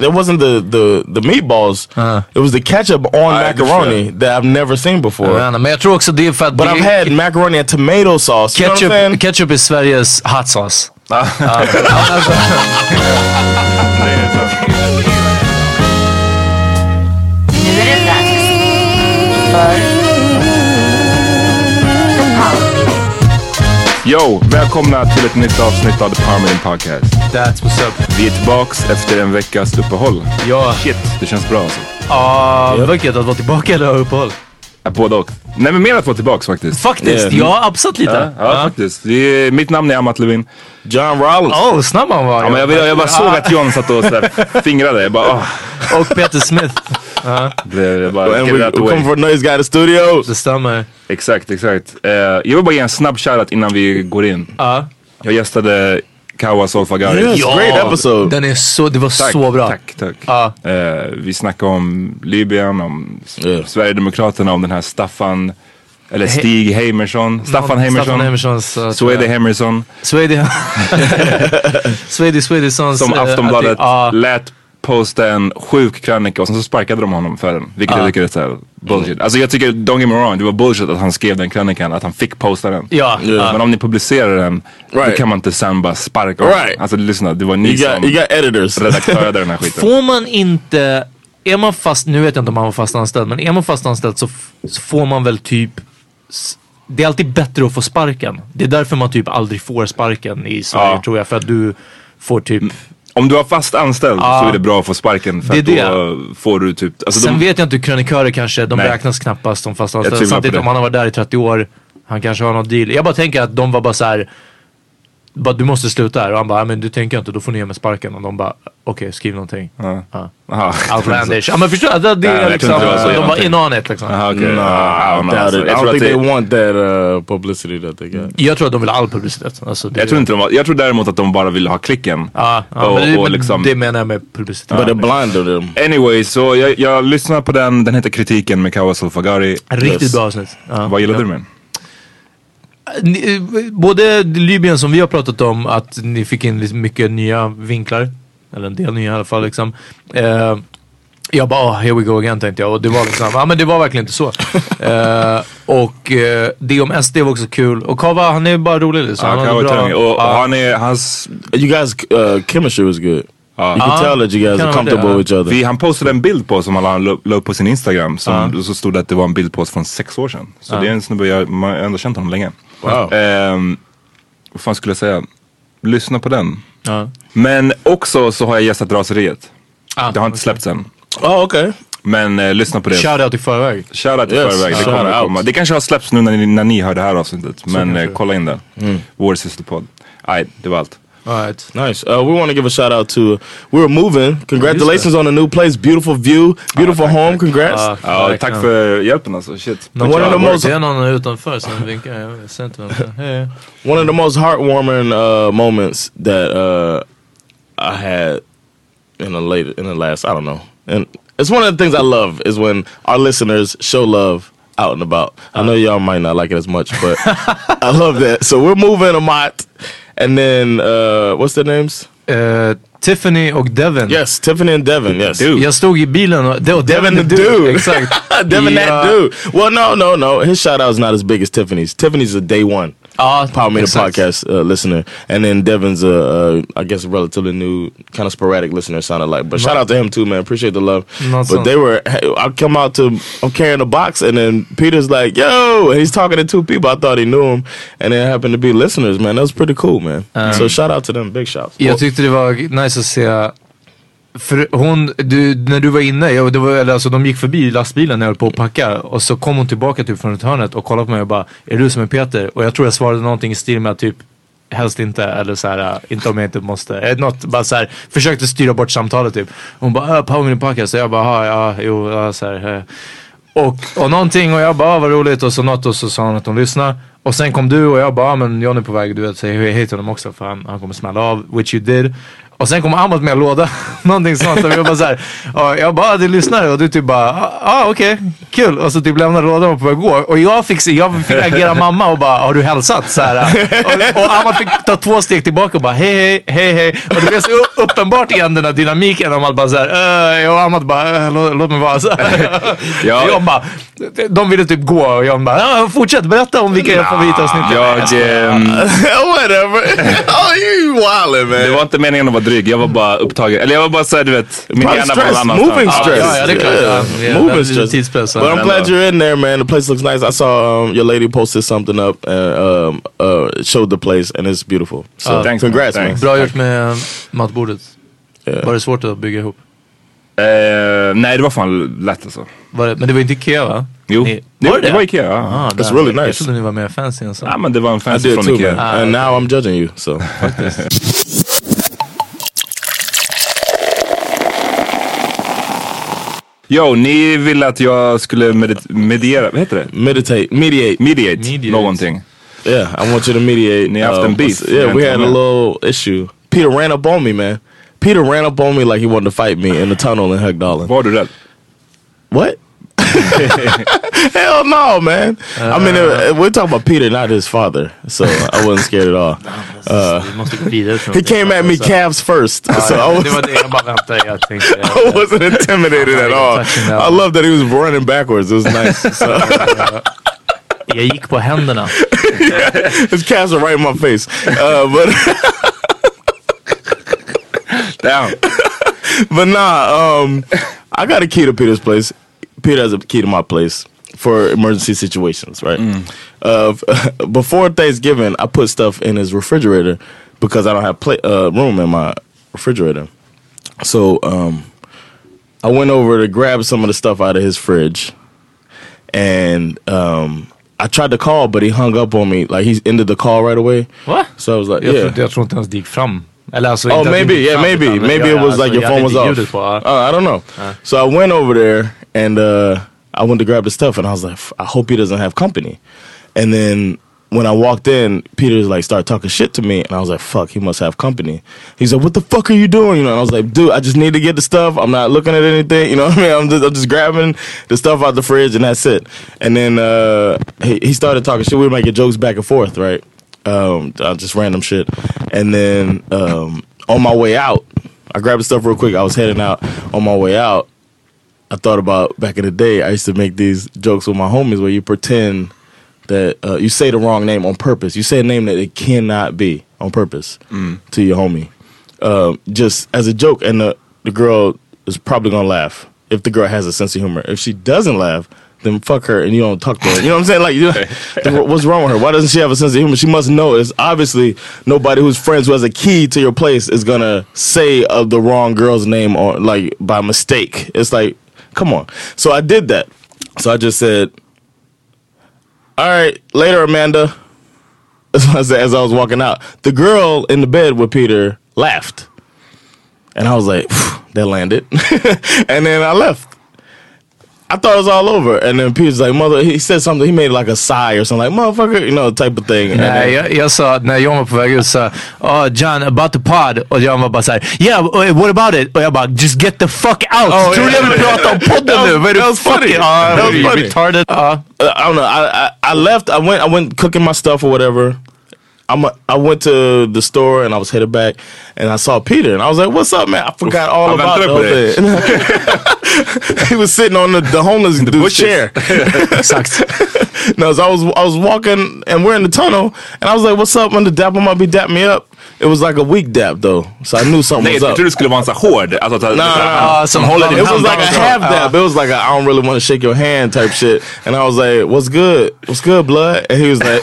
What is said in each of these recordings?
That wasn't the the the meatballs. Uh-huh. It was the ketchup on macaroni that I've never seen before. Jag vet inte, Men jag tror också det är för att But det I've had macaroni and tomato sauce. You know what I'm saying? ketchup, ketchup är Sveriges hot sauce. Ja. Nu är det dags för Yo, välkomna till ett nytt avsnitt av The Meeting Podcast. That's what's up. Vi är tillbaks efter en veckas uppehåll. Ja. Shit, det känns bra alltså. Ja, vilket att vara tillbaka eller ha uppehåll? Ja, Både och. Nej men mer att vara tillbaks faktiskt. Faktiskt, Yeah. jag har absat lite. Ja, ja, faktiskt. Det är, mitt namn är Amat Levin. John Rollins. Oh, snabb han var. Ja, men jag, jag, jag bara såg att John satt och sådär fingrade. Jag bara, åh. Och Peter Smith. Det, jag bara, And we, we come from Noise Guy Studios. Det stämmer. Exakt, exakt. Eh, jag vill bara ge en snabb shoutout innan vi går in. Ja. Jag gästade Kawa Solfagari. Yes, great episode. Den är så, det var Tack, så bra. tack, tack. Ja. Eh, vi snackade om Libyen, om Yeah. Sverigedemokraterna, om den här Staffan, eller Stig Heimersson. Staffan Heimersson. Uh, Swede Heimersson. Swede. Swedissons. Som Aftonbladet Ja. lät posta en sjuk krönika och sen så sparkade de honom för den. Vilket jag tycker är såhär bullshit. Alltså jag tycker, don't get me wrong, det var bullshit att han skrev den krönikan, att han fick posta den. Ja. Yeah. Men om ni publicerar den, då Right. kan man inte sen bara sparka honom. Right. Alltså lyssna, det var ni You got, som you got editors. redaktörade den här skiten. Får man inte, är man fast, nu vet jag inte om han var fast anställd, men är man fast anställd så, så får man väl typ det är alltid bättre att få sparken. Det är därför man typ aldrig får sparken i Sverige Ja. tror jag. För att du får typ... Om du har fast anställd Ja. så är det bra att få sparken för Det att då får du typ... Alltså Sen de, vet jag inte hur krönikörer kanske, de Nej. räknas knappast som fast anställda. Samtidigt det. om han har varit där i 30 år, han kanske har någon deal. Jag bara tänker att de var bara så här. Bara, du måste sluta här. Och han bara, "Ja, men du tänker inte, då får ni ge mig sparken. Och de bara, okej skriv någonting. Ja. Ja. Aha. Outlandish. Ja men förstår du? Det, det är liksom, de var jävla- in on it liksom. Aha, okej. No, Ja, I men doubt alltså, it. I jag tror don't think they want that uh, publicity that they got. Jag tror att de vill ha all publicitet. Alltså, det, Jag tror, inte de jag tror däremot att de bara ville ha klicken. Ja, ja Och- men, det, och liksom- det menar jag med publicitet. But it blinded them. Anyway, så jag, jag lyssnade på den. Den heter Kritiken med Kawas Al-Fagari. Riktigt Yes. bra avsnitt. Vad gillade du med den? Ni, eh, både Libyen som vi har pratat om, att ni fick in liksom mycket nya vinklar. Eller en del nya i alla fall liksom. Eh, jag bara, oh, here we go again tänkte jag. Och det var liksom, ja men det var verkligen inte så. Eh, och eh, det om SD var också kul. Och Kava, han är bara rolig liksom. Han är tung. Och, och han är, hans... You guys' uh, chemistry was good. Ja. You can Ah, tell that you guys are comfortable det, with each other. Vi, han postade en bild på som han la la upp på sin Instagram. Som, Så stod det att det var en bild på oss från sex år sedan. Så det är en snubbe, jag man har ändå känt honom länge. Wow. Ehm, vad fan skulle jag säga? Lyssna på den. Ja. Men också så har jag gästat Raseriet. Ah, Det har inte släppts än. Oh, okay. Men eh, lyssna på det. Shoutout i förväg. Shoutout i Yes, förväg. Det shout kommer out. komma. Det kanske har släppts nu när ni, när ni hör det här avsnittet. Men kanske eh, kolla in det. Vår systerpodd. Nej, det var allt. All right. Nice. Uh, we want to give a shout out to. We were moving. Congratulations on the new place. Beautiful view. Beautiful home. Congrats. Ja, Ja, verkligen. tack för hjälpen alltså. Shit. Någon, One of the most- Det är någon utanför som vinkar. Jag ser inte vem det är. One of the most heartwarming uh, moments that uh, I had in the late in the last. I don't know. And it's one of the things I love is when our listeners show love out and about. I know y'all might not like it as much, but I love that. So we're moving a mott, and then uh, what's their names? Eh, Tiffany och Devin. Yes, Tiffany and Devin. Yes, Dude. Jag stod i bilen och... Devin the dude. Exakt. Devin Ja. that dude. Well, no, no, no. His shout out is not as big as Tiffany's. Tiffany's a day one. Ja, Power Meter podcast uh, listener, and then Devin's a, uh, I guess a relatively new, kind of sporadic listener. Sounded like, but shout out to him too, man. Appreciate the love. Not but they were, I come out to, I'm carrying a box, and then Peter's like, "Yo," and he's talking to two people. I thought he knew him, and they happened to be listeners. Man, that was pretty cool, man. so shout out to them, big shouts. Jag tyckte det var nice att se för hon, du, när du var inne, jag, det var, eller alltså, de gick förbi lastbilen när jag höll på att packa och så kom hon tillbaka typ från ett hörnet och kollade på mig och bara Är det du som är Peter? Och jag tror jag svarade någonting i stil med att typ Helst inte eller så här, äh, inte om jag inte måste. Eh, Något, bara så här, försökte styra bort samtalet typ. Hon bara, äh, Power Minute Podcast. Så jag bara, "Ja, jo, ja, så här, eh. Och, och någonting och jag bara, ah, vad roligt och så något och så sa hon att hon lyssnar. Och sen kom du och jag bara, ah, men John är på väg, du vet, säg hej till honom också för han, han kommer smälla av, which you did. Och sen kom Amat med en låda, någonting sånt. Och vi var bara såhär, och jag bara, "Ah, du lyssnar och du typ bara, ja ah, okej, kul. Och så typ lämnade lådan och på att gå. Och jag fick, jag fick agera mamma och bara, har du hälsat? Så här, och, och Amat fick ta två steg tillbaka och bara, hej hej, hej hej. Och det blev så uppenbart igen den här dynamiken. Och man bara såhär, äh, och Amat bara, äh, låt, låt mig vara. Så här. Ja. Jag bara, de ville typ gå och jag bara, ja, fortsätt berätta om vilka favoritavsnitt Jag, ehm, Whatever. oh, you wildin', man. det var inte meningen att vara dryg. Jag var bara upptagen. Eller jag var bara såhär, du vet. Min hjärna var någon annanstans. moving stress. Ja, ja, det är klart. Ja, ja, moving stress. tidspress. But I'm glad you're in there, man. The place looks nice. I saw um, your lady posted something up and um, uh, showed the place, and it's beautiful. So Uh, thanks, congrats, man. Thanks. Bra gjort med eh, matbordet. Yeah. Var det svårt att bygga ihop? Eh, nej, det var fan lätt alltså. Var det, men det var inte Ikea va? Jo, Ni, det, var det var Ikea. Ah, It's really Jag nice. trodde ni var mer fancy än så. ja, men det var en fancy från too, Ikea. man. and now I'm judging you. So Jo, ni ville att jag skulle medit- mediera, vad heter det? meditate, mediate. Mediate, Mediate. någonting. Yeah, I want you to mediate. Ni har haft en beef. Yeah, we had a med. little issue. Peter ran up on me, man. Peter ran up on me like he wanted to fight me in the tunnel in Högdalen. Var du rädd? What? Hell no, man. I mean, uh, we're talking about Peter, not his father. So I wasn't scared at all. Uh, Vi måste gå vidare. tror he came at me calves first. So I Det was, var det jag bara väntade. Jag tänkte... I wasn't intimidated at all. I love that he was running backwards. It was nice. So Jag gick på händerna. his calves are right in my face. Uh, but Damn. but nah, um, I got a key to Peter's place. Peter has a key to my place for emergency situations, right? Uh, before Thanksgiving, I put stuff in his refrigerator because I don't have pla- uh, room in my refrigerator. So um, I went over to grab some of the stuff out of his fridge, and um, I tried to call, but he hung up on me. Like he ended the call right away. Va? So I was like, yeah. tror, jag tror inte ens det gick fram. Eller alltså, Oh, inte att det maybe, yeah, maybe, maybe it was like your phone was off. ljudet på, ja. Uh, I don't know. So I went over there and uh, I went to grab the stuff and I was like, I hope he doesn't have company. And then when I walked in, Peter's like started talking shit to me, and I was like, "Fuck, he must have company." He's like, "What the fuck are you doing?" You know, and I was like, "Dude, I just need to get the stuff. I'm not looking at anything. You know what I mean? I'm just, I'm just grabbing the stuff out the fridge, and that's it." And then uh, he, he started talking shit. We were making jokes back and forth, right? Um, uh, just random shit. And then um, on my way out, I grabbed the stuff real quick. I was heading out. On my way out, I thought about back in the day. I used to make these jokes with my homies where you pretend that uh, you say the wrong name on purpose. You say a name that it cannot be on purpose to your homie, um, just as a joke, and the the girl is probably gonna laugh if the girl has a sense of humor. If she doesn't laugh, then fuck her and you don't talk to her. You know what I'm saying? Like, you know, what's wrong with her? Why doesn't she have a sense of humor? She must know. It's obviously nobody who's friends who has a key to your place is gonna say of the wrong girl's name or like by mistake. It's like, come on. So I did that. So I just said, "All right, later, Amanda." As I was walking out, the girl in the bed with Peter laughed, and I was like, "That landed," and then I left. I thought it was all over, and then Peter's like, "Mother," he said something. He made like a sigh or something, like "motherfucker," you know, type of thing. Nej, then- jag, jag sa när John var på väg ut så oh John about the pod och John var bara såhär yeah uh, what about it? Och jag bara just get the fuck out. Oh, Tror du yeah. jag vill prata om podden That was- nu? Vad är du that was funny. fucking- That was funny. retarded. Ja. Uh, I don't know. I, I I left. I went. I went cooking my stuff or whatever. I'm a, I went to the store and I was headed back and I saw Peter and I was like, "What's up, man?" I forgot all han about the. He was sitting on the, the homeless dude's chair. No, so I was I was walking and we're in the tunnel and I was like, "What's up?" When the dap him up, he dapped me up. It was like a weak dap though, so I knew something Nej, was up. trodde det skulle vara här hård. Alltså, no, no. Ja, som håller It was like a half dab. It was like a, I don't really want to shake your hand type shit. And I was like, "What's good? What's good, blood?" And he was like,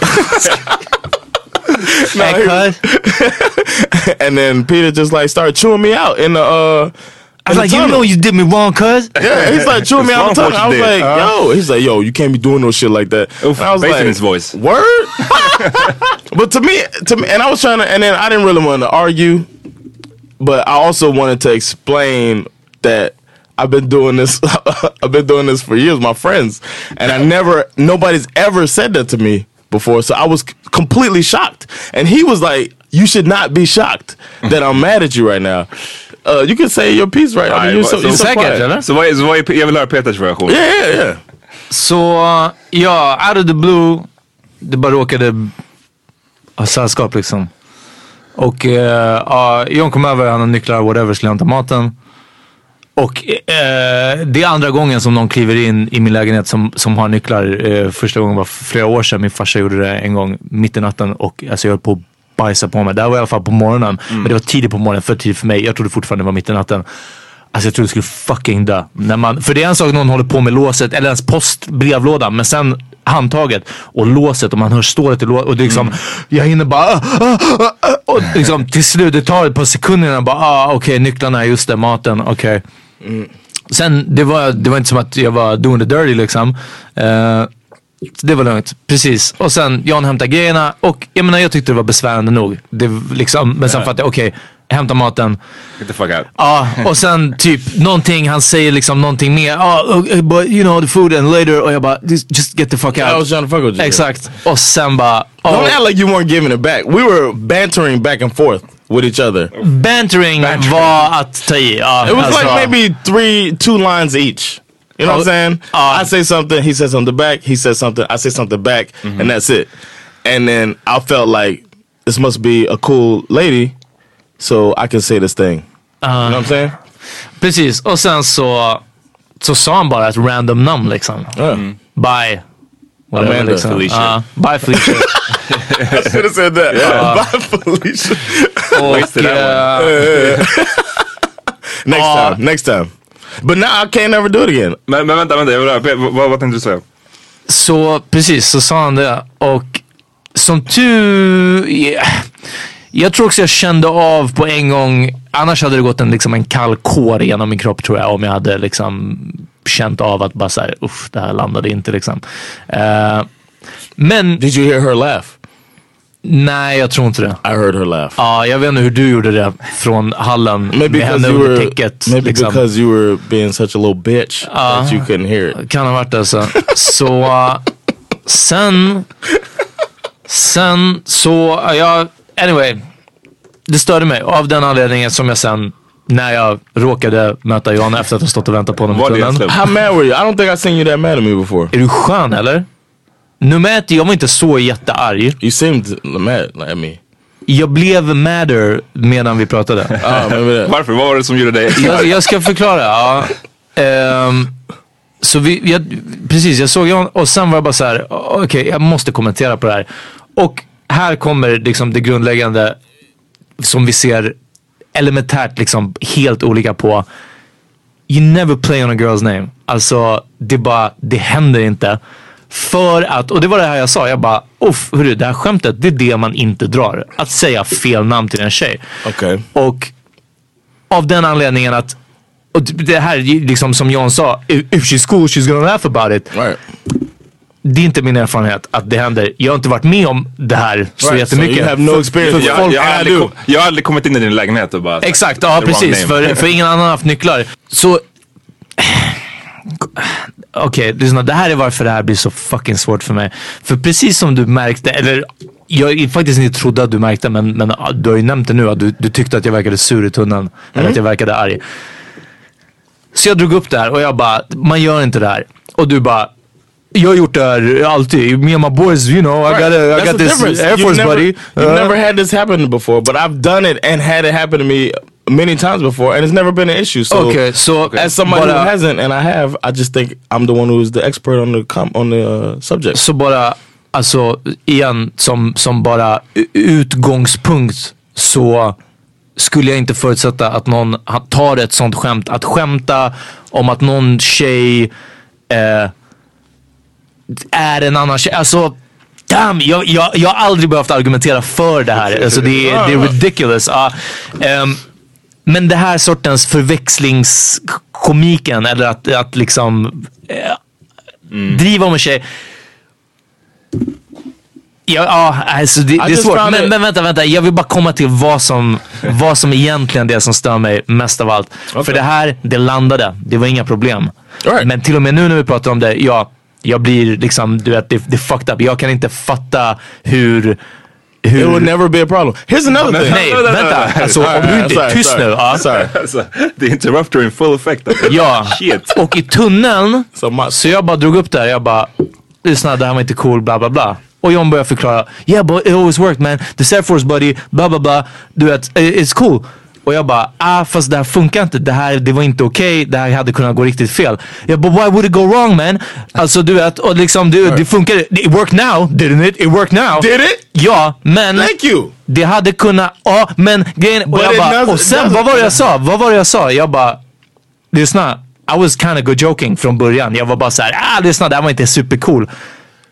No, Hey, he was- cuz. and then Peter just like started chewing me out in the. uh I was like, you know you did me wrong, cuz. Yeah, he's like chewing me out It's the wrong tongue. I was what you like, did. yo, he's like, yo, you can't be doing no shit like that. Oof, and I was bass in his voice. Word. but to me, to me, and I was trying to, and then I didn't really want to argue, but I also wanted to explain that I've been doing this. I've been doing this for years, my friends, and I never, nobody's ever said that to me before. So I was completely shocked, and he was like, "You should not be shocked that I'm mad at you right now." Uh, you can say your piece right. I mean, you're so, you're so Säkert, eller? Så vad är, så vad är, jag vill höra Peters version. Yeah, yeah, yeah. Så ja, out of the blue. Det bara råkade ha sällskap liksom. Och eh, ja, John kom över, han har nycklar, whatever, skulle hämta maten. Och eh, det är andra gången som någon kliver in i min lägenhet som, som har nycklar. Eh, första gången var flera år sedan. Min farsa gjorde det en gång mitt i natten och alltså, jag höll på att bajsa på mig. Det här var i alla fall på morgonen. Men det var tidigt på morgonen, för tidigt för mig. Jag trodde fortfarande det var mitt i natten. Alltså jag trodde jag skulle fucking dö. När man, för det är en sak någon håller på med låset eller ens post, brevlådan. Men sen handtaget och låset och man hör stålet i låset. Och det liksom, jag hinner bara ah, ah, ah, ah, och liksom till slut, det tar ett par sekunder innan jag bara ah, okej nycklarna, just det, maten, okej. Sen det var, det var inte som att jag var doing the dirty liksom. Så det var lugnt, precis. Och sen Jan hämtade grejerna och jag menar jag tyckte det var besvärande nog. Det, liksom, men sen fattade jag, okej, hämta maten. Get the fuck out. Ja, och sen typ någonting, han säger liksom någonting mer. Ja, uh, but you know the food and later. Och jag bara, just, just get the fuck out. I was trying to fuck with you. Exakt. Och sen bara, Don't oh, act like you weren't giving it back. We were bantering back and forth with each other. bantering, var att ta i. Ja, It was alltså. like maybe three, two lines each. You know what I'm saying? Uh, I say something, he says something back. He says something, I say something back, and that's it. And then I felt like this must be a cool lady, so I can say this thing. you know what I'm saying? Precis, och sen så, så sa han bara ett random namn liksom. Yeah. Bye. Whatever, Amanda. liksom. Felicia. Ja, bye Felicia. I should have said that. Bye, Felicia. och, Wasted that eh, next Uh, time. Next time. But now I can't ever do it again. Men, men vänta, vänta. Jag vill höra. Vad, vad tänkte du säga? Så precis, så sa han det. Och som tur... Yeah. Jag tror också jag kände av på en gång. Annars hade det gått en, liksom en kall kår genom min kropp tror jag. Om jag hade liksom känt av att bara såhär, uff, det här landade inte liksom. Eh, Men Did you hear her laugh? nej, jag tror inte det. I heard her laugh. Ja, jag vet inte hur du gjorde det från hallen Maybe med henne under were täcket. maybe liksom. because you were being such a little bitch that you couldn't hear it. Kan ha varit alltså. Så uh, sen, sen så, uh, jag, anyway. Det störde mig av den anledningen som jag sen, när jag råkade möta Johanna efter att ha stått och väntat på honom i det tunneln. How mad were you? I don't think I've seen you that mad at me before. Är du skön eller? Nummer ett, jag var inte så jättearg. You seemed mad at me. Jag blev madder medan vi pratade. That. Varför? Vad var det som gjorde dig jag, jag ska förklara. Ja. Ehm, så vi, jag, precis, jag såg honom och sen var jag bara så här, okej jag måste kommentera på det här. Och här kommer liksom det grundläggande som vi ser elementärt liksom helt olika på. You never play on a girl's name. Alltså det bara, det händer inte. För att, och det var det här jag sa, jag bara, uff, hörru, det här skämtet, det är det man inte drar. Att säga fel namn till en tjej. Okay. Och av den anledningen att, och det här liksom som John sa, if she's cool she's gonna laugh about it. Right. Det är inte min erfarenhet att det händer. Jag har inte varit med om det här så Right, jättemycket. so you have no För- experience. för Jag, folk- jag, har aldrig, kom, jag har aldrig kommit in i din lägenhet och bara Exakt, ja precis. För, för ingen annan har haft nycklar. Så... Okej, lyssna. Det här är varför det här blir så fucking svårt för mig. För precis som du märkte, eller jag faktiskt inte trodde att du märkte, men, men du har ju nämnt det nu att du, du tyckte att jag verkade sur i tunneln. Eller att jag verkade arg. Så jag drog upp det här och jag bara, man gör inte det här. Och du bara, jag har gjort det här alltid. Me and my boys, you know, I got, a, I got this difference. Air You've Force never, buddy. You've Uh, never had this happen before, but I've done it and had it happen to me many times before, and it's never been an issue. So, Okay, so as somebody but, who uh, hasn't, and I have, I just think I'm the one who is the expert on the com- on the uh, subject. Så bara, alltså igen, som, som bara utgångspunkt så skulle jag inte förutsätta att någon tar ett sånt skämt. Att skämta om att någon tjej eh, är en annan tjej. Alltså, damn, jag, jag, jag har aldrig behövt argumentera för det här. Alltså, det, är- det är ridiculous. Ja, ehm, men det här sortens förväxlingskomiken eller att, att liksom eh, driva om en tjej. Ja, ja alltså det, det är svårt. Men, men vänta, vänta. Jag vill bara komma till vad som, vad som egentligen det som stör mig mest av allt. För det här, det landade. Det var inga problem. Right. Men till och med nu när vi pratar om det, ja, jag blir liksom, du vet, det, det är fucked up. Jag kan inte fatta hur... It would never be a problem. Here's another thing. Nej, vänta. Alltså om du inte är tyst nu. Ja. Sorry. Alltså, the interrupter in full effect. Ja, Shit. och i tunneln så jag bara drog upp det här. Jag bara, lyssna det här var inte cool, bla bla bla. Och John började förklara, yeah but it always worked man. The Air Force buddy, bla bla bla. Du vet, eh, it's cool. Och jag bara, ah fast det här funkar inte. Det här det var inte okej. Det här hade kunnat gå riktigt fel. Jag bara, why would it go wrong man? Alltså du vet, och liksom det, det funkar. It worked now, didn't it? It worked now. Did it? Ja, men Thank you. det hade kunnat, ja men grejen, och, But jag bara, och sen vad var det jag sa? Vad var det jag sa? Jag bara, lyssna, I was kind of good joking från början. Jag var bara såhär, ah lyssna det här var inte supercool.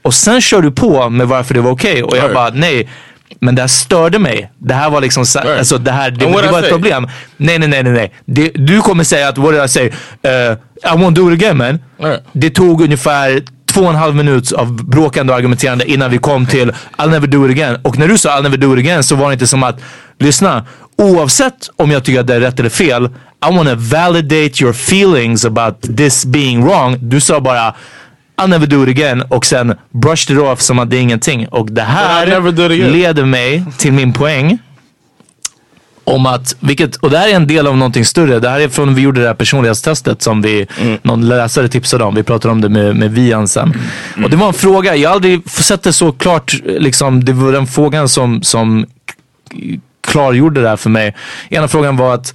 Och sen kör du på med varför det var okej och jag bara, nej. Men det här störde mig. Det här var liksom, Right. alltså det här, det, det var ett problem. Nej, nej, nej, nej, nej. Det, du kommer säga att, what did I say? Uh, I won't do it again man. Right. Det tog ungefär två och en halv minut av bråkande och argumenterande innan vi kom till I'll never do it again. Och när du sa I'll never do it again så var det inte som att, lyssna, oavsett om jag tycker att det är rätt eller fel, I wanna validate your feelings about this being wrong. Du sa bara I'll never do it again och sen brushed it off som att det är ingenting. Och det I'll never do it här again. leder mig till min poäng. Om att, vilket, och det här är en del av någonting större. Det här är från vi gjorde det här personlighetstestet som vi, någon läsare tipsade om. Vi pratade om det med, med Vian sen. Och det var en fråga, jag har aldrig sett det så klart, liksom, det var den frågan som, som klargjorde det här för mig. Ena frågan var att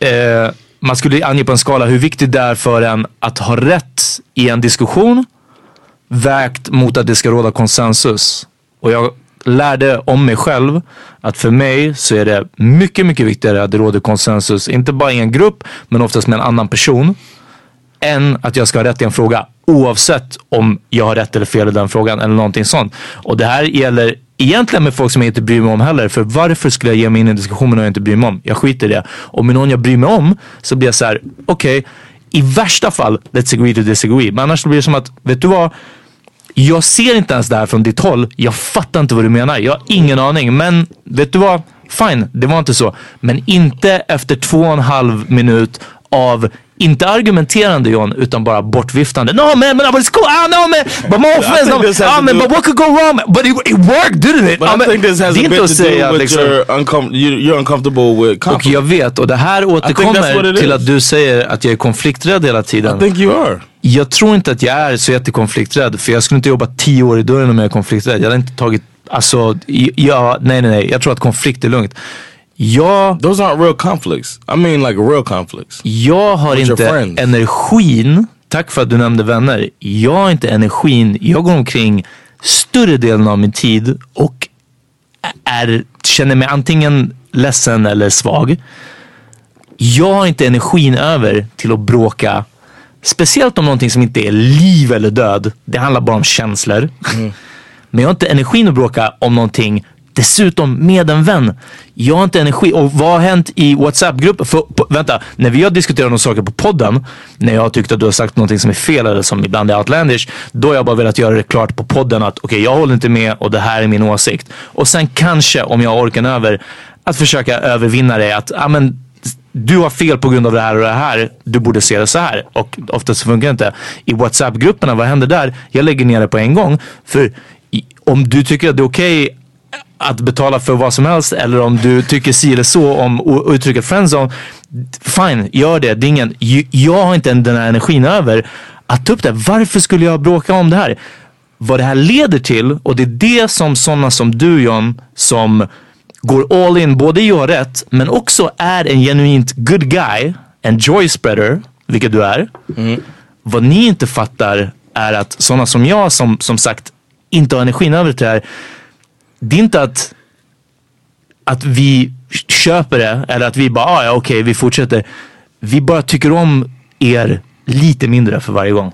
eh, man skulle ange på en skala hur viktigt det är för en att ha rätt i en diskussion vägt mot att det ska råda konsensus. Och jag lärde om mig själv att för mig så är det mycket, mycket viktigare att det råder konsensus. Inte bara i en grupp, men oftast med en annan person. Än att jag ska ha rätt i en fråga. Oavsett om jag har rätt eller fel i den frågan eller någonting sånt. Och det här gäller egentligen med folk som jag inte bryr mig om heller. För varför skulle jag ge mig in i en diskussion med någon jag inte bryr mig om? Jag skiter i det. Och med någon jag bryr mig om så blir jag så här: okej, i värsta fall, let's agree to disagree. Men annars blir det som att, vet du vad? jag ser inte ens det här från ditt håll. Jag fattar inte vad du menar. Jag har ingen aning. Men vet du vad? Fine, det var inte så. Men inte efter två och en halv minut av inte argumenterande John, utan bara bortviftande. No man, but it's cool. I don't know man. But my offense, no, ah, man, but what could go wrong? Man? But it, it worked, didn't it? But Ah, I think this has a bit to do with liksom. your uncom- you, you're uncomfortable with Och conflict. jag vet, och det här återkommer till att du säger att jag är konflikträdd hela I tiden. think you are. Jag tror inte att jag är så jättekonflikträdd. För jag skulle inte jobba tio år i dörren om jag är konflikträdd. Jag hade inte tagit, alltså, i- ja, nej nej nej. Jag tror att konflikt är lugnt. Jag, Those aren't real conflicts. I mean like real conflicts. jag har With your inte friends. energin, tack för att du nämnde vänner. Jag har inte energin, jag går omkring större delen av min tid och är, känner mig antingen ledsen eller svag. Jag har inte energin över till att bråka. Speciellt om någonting som inte är liv eller död. Det handlar bara om känslor. Men jag har inte energin att bråka om någonting Dessutom med en vän. Jag har inte energi. Och vad har hänt i WhatsApp-gruppen? För, på, vänta, när vi har diskuterat några saker på podden. När jag har tyckt att du har sagt någonting som är fel eller som ibland är outlandish. Då har jag bara velat göra det klart på podden att okej, jag håller inte med och det här är min åsikt. Och sen kanske, om jag har orken över, att försöka övervinna det. Att, ah, men, du har fel på grund av det här och det här. Du borde se det så här. Och oftast funkar det inte. I WhatsApp-grupperna, vad händer där? Jag lägger ner det på en gång. För om du tycker att det är okej att betala för vad som helst eller om du tycker si eller så om uttrycket friendzone. Fine, gör det. det är ingen, jag har inte den här energin över att ta upp det. Varför skulle jag bråka om det här? Vad det här leder till och det är det som sådana som du John som går all in, både gör rätt men också är en genuint good guy, en joy spreader, vilket du är. Vad ni inte fattar är att sådana som jag som, som sagt inte har energin över det här. Det är inte att, att vi köper det eller att vi bara, ah, ja okej vi fortsätter. Vi bara tycker om er lite mindre för varje gång.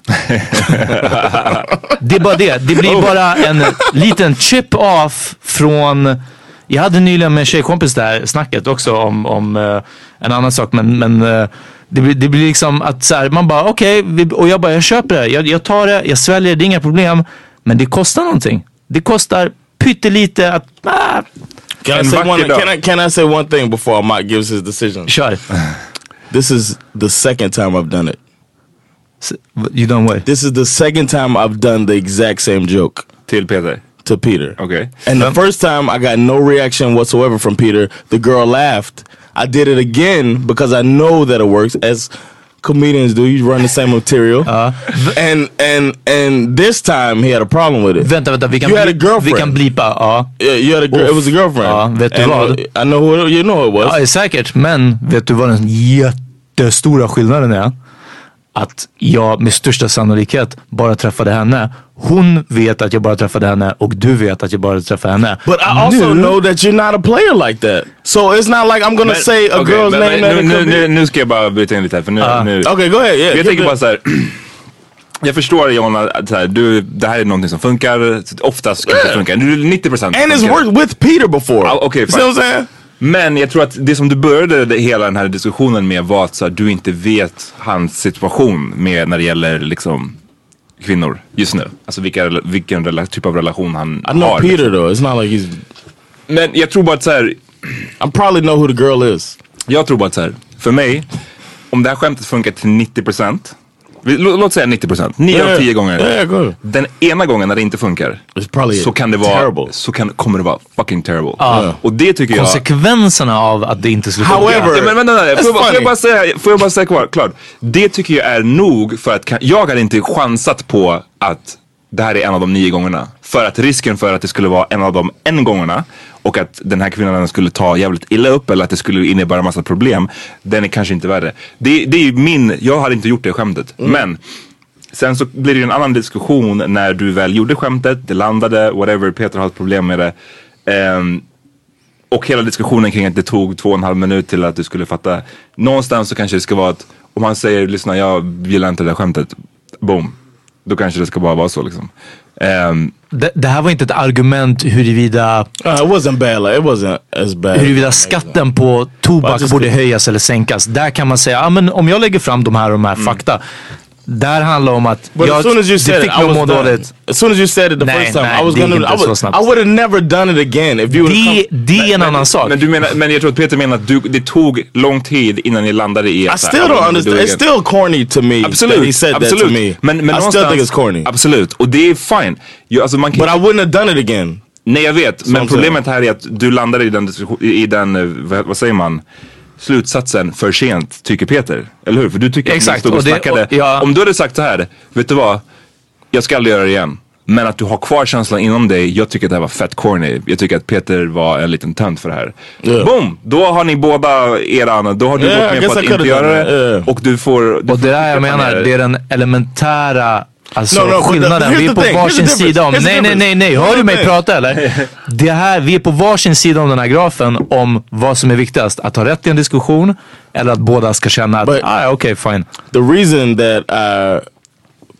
det är bara det. Det blir bara en liten chip off från jag hade nyligen med en tjejkompis där snacket också om, om eh, en annan sak men, men eh, det, blir, det blir liksom att så här, man bara okej vi- och jag bara jag köper det. Jag, jag tar det, jag sväljer det, det är inga problem. Men det kostar någonting. Det kostar pyttelite att, ah, Can I, say one, can, I, can I say one thing before Mike gives his decision? kör. This is the second time I've done it. S- You don't wait. This is the second time I've done the exact same joke Till Peter. to Peter. Okay. And the first time I got no reaction whatsoever from Peter. The girl laughed. I did it again because I know that it works. As comedians do, you run the same material. and and and this time he had a problem with it. Vänta, vänta. Vi kan, You had a girlfriend. vi kan blipa. Ja. Yeah, you had a girl. It was a girlfriend. Ja, vet du And, vad? uh, I know who you know it was. Ja, säkert. Men vet du vad den jättestora skillnaden är? Att jag med största sannolikhet bara träffade henne. Hon vet att jag bara träffade henne och du vet att jag bara träffade henne. But I also Nu- know that you're not a player like that. So it's not like I'm gonna Men- say a okej, girl's men- name men that nu, it nu, could nu, ska jag bara bryta in lite här för nu... nu Okay, go ahead. Yeah, jag tänker bara så här. Jag förstår John att här, du, det här är någonting som funkar. Oftast ska det Yeah. funka. Du, 90% And it's funkar. worked with Peter before. Ja, okej, you see fine. what I'm saying? Men jag tror att det som du började hela den här diskussionen med var att så här, du inte vet hans situation med när det gäller liksom kvinnor just nu. Alltså vilka, vilken rela- typ av relation han I know har. Peter liksom. though. It's not like he's. Men jag tror bara att så här, I probably know who the girl is. jag tror bara att så här, för mig, om det här skämtet funkar till 90%, vi- lå- låt säga 90%, 9 av 10 gånger. Yeah. Den ena gången när det inte funkar så kan det vara, terrible. så kan, kommer det vara fucking terrible. Ja. Och det tycker jag... Konsekvenserna av att det inte skulle funka. However- Ja, men vänta, vänta, får, jag bara- får, jag bara säga, får jag bara säga kvar, klart. Det tycker jag är nog för att jag hade inte chansat på att det här är en av de nio gångerna. För att risken för att det skulle vara en av de en gångerna och att den här kvinnan skulle ta jävligt illa upp eller att det skulle innebära massa problem. Den är kanske inte värre. Det, det är ju min, jag hade inte gjort det skämtet. Men Sen så blir det ju en annan diskussion när du väl gjorde skämtet, det landade, whatever, Peter har ett problem med det. Ehm, och hela diskussionen kring att det tog två och en halv minut till att du skulle fatta. Någonstans så kanske det ska vara att om han säger lyssna jag gillar inte det där skämtet. Boom. Då kanske det ska bara vara så liksom. Ehm, Det, det här var inte ett argument huruvida, Uh, it wasn't bad. Like it wasn't as bad. huruvida skatten på tobak borde höjas eller sänkas. Där kan man säga, ah, men om jag lägger fram de här och de här Mm. fakta. Där handlar det om att But jag, as soon as you det said it, fick I mig att was må dåligt. As soon as you said it the Nej, first time, nej, I was det gonna. I, snabbt. I would have never done it again if you Det, det är en annan sak. Men, du menar, men jag tror att Peter menar att du, det tog lång tid innan ni landade i I att här, still I don't understand. it It's still corny to me Absolut, he said absolut. that to me. Men, men I still think it's corny. Absolut, och det är fine. Jag, alltså man kan, But I wouldn't have done it again. nej jag vet, men problemet här är att du landade i den, i i den eh, vad säger man, slutsatsen för sent, tycker Peter. Eller hur? För du tycker Exakt, att ni stod och, och det- snackade. och jag- Om du hade sagt så här, vet du vad? Jag ska aldrig göra det igen. Men att du har kvar känslan inom dig, jag tycker att det här var fett corny. Jag tycker att Peter var en liten tönt för det här. Yeah. Boom! Då har ni båda eran, då har du Yeah, I gått med på att inte göra det. yeah. Och du får... Du Och får det där jag menar, det är den elementära Alltså No, no, the- skillnaden, vi är the på thing, varsin the sida om, the nej nej nej nej, hör du the mig prata eller? Det här, vi är på varsin sida om den här grafen om vad som är viktigast, att ha rätt i en diskussion eller att båda ska känna att, But- ah, okej fine. The reason that I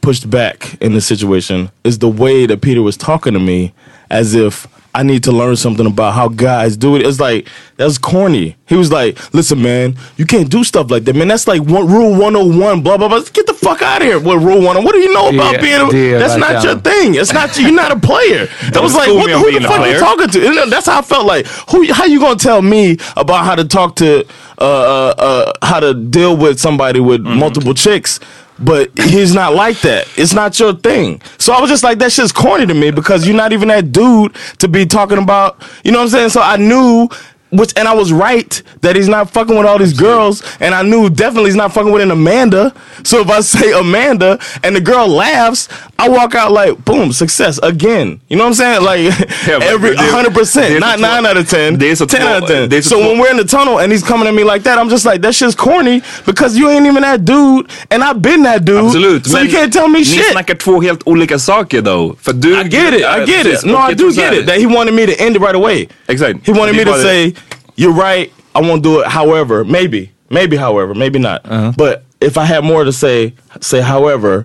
pushed back in this situation is the way that Peter was talking to me as if I need to learn something about how guys do it. It's like, that's corny. He was like, listen, man, you can't do stuff like that, man. That's like one, rule 101, blah, blah, blah. Get the fuck out of here. What rule 101? What do you know about Yeah, being a, yeah, That's like not that. your thing. It's not, you're not a player. That was like, what, who the fuck are you talking to? And that's how I felt like, who, how you gonna tell me about how to talk to, uh, uh, uh, how to deal with somebody with multiple chicks? But he's not like that. It's not your thing. So I was just like, that shit's corny to me because you're not even that dude to be talking about, you know what I'm saying? So I knew, which, and I was right that he's not fucking with all these girls, and I knew definitely he's not fucking with an Amanda. So if I say Amanda and the girl laughs, I walk out like, boom, success again. You know what I'm saying? Like Yeah, every 100%, not så 9 out of 10, det är 10 två- out of 10. det är så So when we're in the tunnel and he's coming at me like that, I'm just like, that shit's corny because you ain't even that dude, and I've been that dude. Absolut, So men you can't tell me ni shit. snackar två helt olika saker though. För du, I get it. I get it. No, I do get it. That he wanted me to end it right away. Exactly. He wanted me to say, "You're right. I won't do it. However, maybe, maybe, however, maybe not. Uh-huh. But if I had more to say, say however."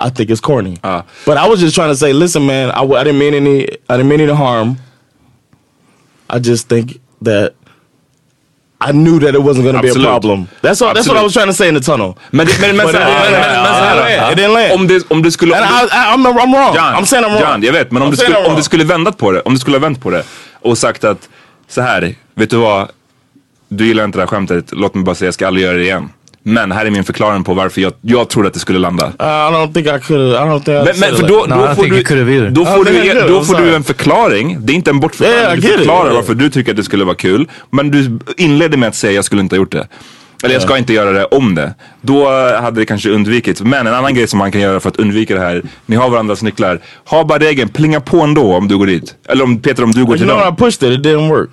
I think it's corny. Uh. but I was just trying to say, listen, man, I, I didn't mean any, I didn't mean any harm. I just think that I knew that it wasn't going to be a problem. That's all. That's what I was trying to say in the tunnel. Men, men, men, men, land. men, men. Om det, om det skulle... Om I, det- I, I'm, I'm wrong. John, I'm saying I'm wrong. John, jag vet. Men om I'm du, skulle, om du skulle vändat på det, om du skulle ha vänt på det och sagt att så här, vet du vad? Du gillar inte det här skämtet, låt mig bara säga jag ska aldrig göra det igen. Men här är min förklaring på varför jag, jag trodde att det skulle landa. Uh, I don't think I could. I don't think. I Men, men it för då. No, då, får think du, då får du, då I'm får du en förklaring. Det är inte en bortförklaring. Yeah, du it, förklarar yeah. varför du tycker att det skulle vara kul. Men du inledde med att säga jag skulle inte ha gjort det. Eller jag ska inte göra det om det. Då hade det kanske undvikits. Men en annan grej som man kan göra för att undvika det här. Ni har varandras nycklar. Ha bara regeln, plinga på ändå om du går dit. Eller om Peter om du går till you know, I dem. pushed it, it didn't work.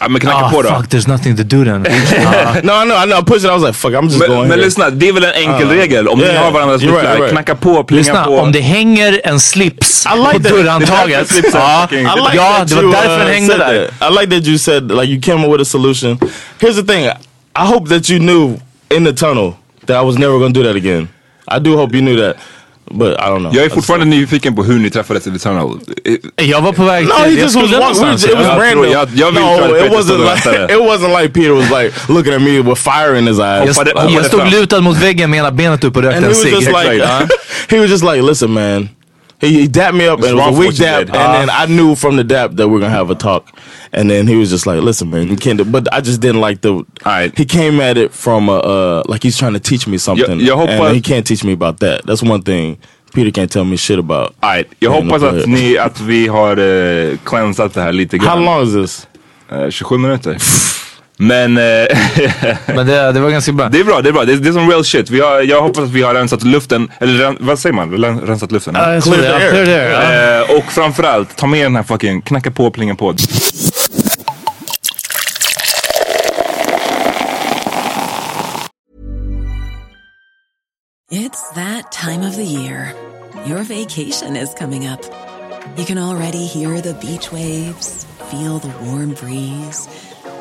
Ja men knacka Ah på då. fuck, there's nothing to do then. Ah. No, I know, I pushed it. I was like, fuck, I'm just Men, going men here. lyssna, det är väl en enkel regel. Om ni yeah. har varandras You're right, nycklar, you're right. knacka på, plinga Lyssna, på. om det hänger en slips I like på that. dörrhandtaget. Ja, like ja, that det var you, därför den uh, hängde said där. I like that you said like you came up with a solution. Here's the thing. I hope that you knew in the tunnel that I was never going to do that again. I do hope you knew that, but I don't know. Jag är I fortfarande nyfiken på hur ni träffades i The Tunnel. Jag var på väg No, till, he jag just was skulle walking. någonstans. It was Jag random. no, it wasn't like väntade. it wasn't like Peter was like looking at me with fire in his eyes. Jag, stod lutad mot väggen med ena benet upp och rökte en was cigg. just like, Exakt. he was just like, listen, man. He, he dapped me up, It's and it was a weak dap, did. And then I knew from the dap that we're gonna have a talk. And then he was just like, "Listen, man, you can't do." But I just didn't like the. Alright. He came at it from a uh, like he's trying to teach me something, jag hoppas- and he can't teach me about that. That's one thing Peter can't tell me shit about. All right. jag being a hoppas player. att, ni, att vi har uh, cleansat det här lite How long is this? Eh, 27 minuter. Men eh, Men det, det var ganska bra. det är bra, det är bra. Det är, det är som real shit. Vi har, jag hoppas att vi har rensat luften, eller ren, vad säger man? Ren- Rensat luften? Tror Clear the air. clear the air, ja. Eh, och framförallt, ta med den här fucking knacka på, plinga på. It's that time of the year. Your vacation is coming up. You can already hear the beach waves, feel the warm breeze,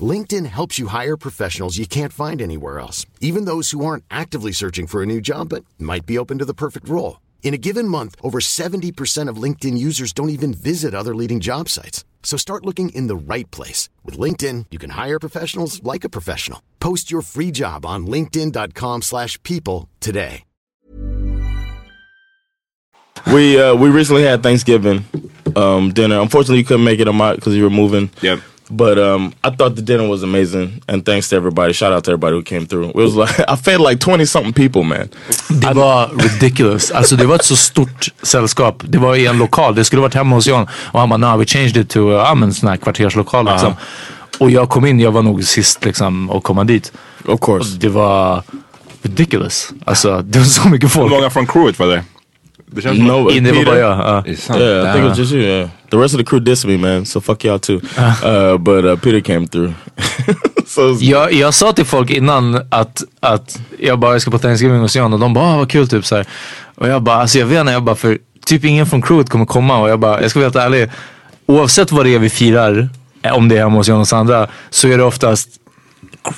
LinkedIn helps you hire professionals you can't find anywhere else, even those who aren't actively searching for a new job but might be open to the perfect role. In a given month, over 70% of LinkedIn users don't even visit other leading job sites. So start looking in the right place. With LinkedIn, you can hire professionals like a professional. Post your free job on linkedin.com slash people today. We uh, we recently had Thanksgiving um, dinner. Unfortunately, you couldn't make it on my because you were moving. Yep. But um, I thought the dinner was amazing, and thanks to everybody. Shout out to everybody who came through. It was like I fed like twenty something people, man. Det var ridiculous. Alltså det var ett så stort sällskap. Det var i en lokal. Det skulle varit hemma hos John. Och han bara, nah, we changed it to uh, en sån här kvarterslokal liksom. Och jag kom in, jag var nog sist liksom att komma dit. Of course. Och det var ridiculous. Alltså det var så mycket Hur folk. många från crewet var det? Det känns som No, In, det var Peter? bara jag. Yeah, I think it was just you. Yeah. The rest of the crew dissed me, man. So fuck y'all too. Ah. Uh, but uh, Peter came through. so Jag, jag sa till folk innan att, att jag bara jag ska på Thanksgiving hos John och de bara ah, vad kul typ så här. Och jag bara alltså jag vet inte, jag bara för typ ingen från crewet kommer komma och jag bara jag ska vara helt ärlig. Oavsett vad det är vi firar, eh, om det är hemma hos John och Sandra, så är det oftast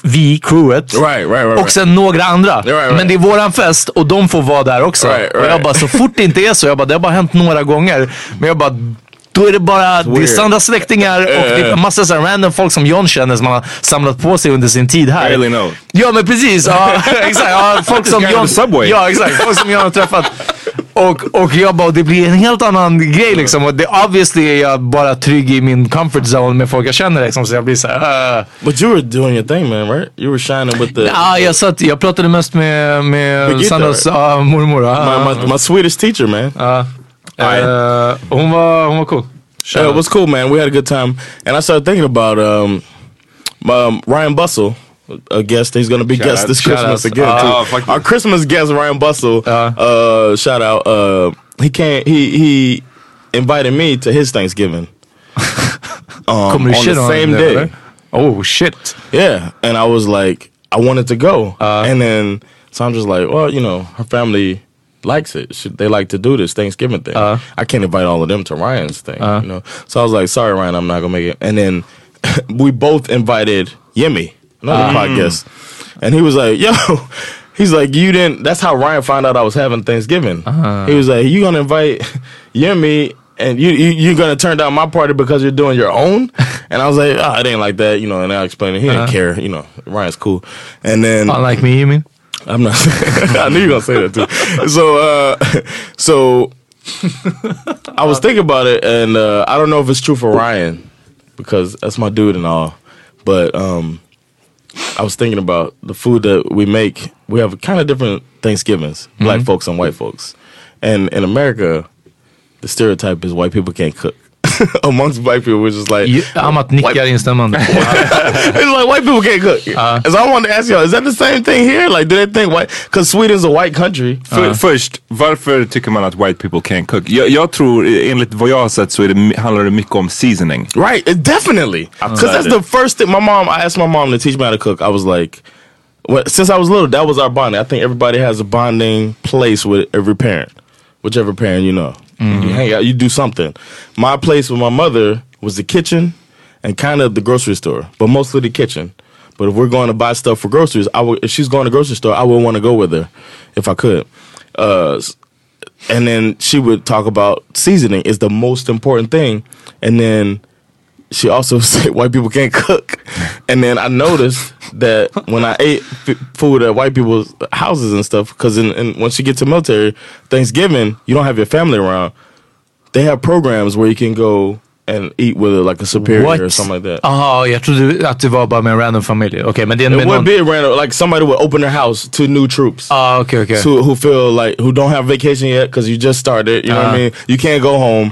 vi, crewet, Right, right, right, och sen några andra. Men det är våran fest och de får vara där också. Och jag bara så fort det inte är så, jag bara det har bara hänt några gånger. Men jag bara då är det bara, det. Sandras släktingar och det är massa så här random folk som John känner som han har samlat på sig under sin tid här. Really know. Ja men precis, ja, exakt. Ja, folk som John, ja, exakt, folk som John har träffat. Och, och jag bara, det blir en helt annan grej liksom. Och det, obviously är jag bara trygg i min comfort zone med folk jag känner liksom. Så jag blir såhär, uh. but you were doing your thing, man, right? You were shining with the Ja, jag, satt, jag pratade mest med, med Birgitta, Sandras ja, mormor. Ja, my, my, my Swedish teacher, man. ja. Eh, hon, var, hon var cool. Yeah, it was cool, man. We had a good time, and I started thinking about um, um, Ryan Bustle, a guest. He's going to be Shout guest out, this Christmas out. again. Oh, too. fuck. Our Christmas guest, Ryan Bustle. Uh. Uh, shout out. Uh, he can't. He he invited me to his Thanksgiving. um, on the same det, day. Oh shit. Yeah, and I was like, I wanted to go, Uh. and then Sandra's like, well, you know, her family likes it. They like to do this Thanksgiving thing. Uh. I can't invite all of them to Ryan's thing, you know. So I was like, sorry, Ryan, I'm not gonna make it. And then we both invited Yemi, another pod guest, and he was like, yo. He's like, you didn't. That's how Ryan found out I was having Thanksgiving. He was like, you gonna invite Yemi and me and you, you you're gonna turn down my party because you're doing your own and i was like oh, it ain't like that you know and i explained it he didn't care you know ryan's cool and then Unlike me you mean? i'm not i knew you were gonna say that too so uh so i was thinking about it and uh i don't know if it's true for ryan because that's my dude and all but um I was thinking about the food that we make. We have kind of different Thanksgivings, black mm-hmm. folks and white folks. And in America, the stereotype is white people can't cook. Amongst black people, we're just like, Ju- Amat nickar instämmande. it's like white people can't cook. Uh. so I wanted to ask y'all, is that the same thing here? Like, do they think white? Because Sweden's a white country. För, Först, varför tycker man att white people can't cook? Jag, jag tror, enligt vad jag har sett så är det, handlar det mycket om seasoning. Right, definitely. Because that's the first thing. My mom, I asked my mom to teach me how to cook. I was like, what, since I was little, that was our bonding. I think everybody has a bonding place with every parent, whichever parent you know. You hang out, you do something. My place with my mother was the kitchen and kind of the grocery store, but mostly the kitchen. But if we're going to buy stuff for groceries, I would, if she's going to grocery store, I would want to go with her if I could. Uh, and then she would talk about seasoning is the most important thing. And then she also said white people can't cook. And then I noticed that when I ate food at white people's houses and stuff, because in, in, once you get to military, Thanksgiving, you don't have your family around. They have programs where you can go and eat with it like a superior What? or something like that. Jaha, jag trodde att det var bara med en random familj. Okej, men det är It med would någon... be random, like somebody would open their house to new troops. Ah, okej, okej. who, who feel like who don't have vacation yet because you just started. You know what I Uh-huh. mean? You can't go home.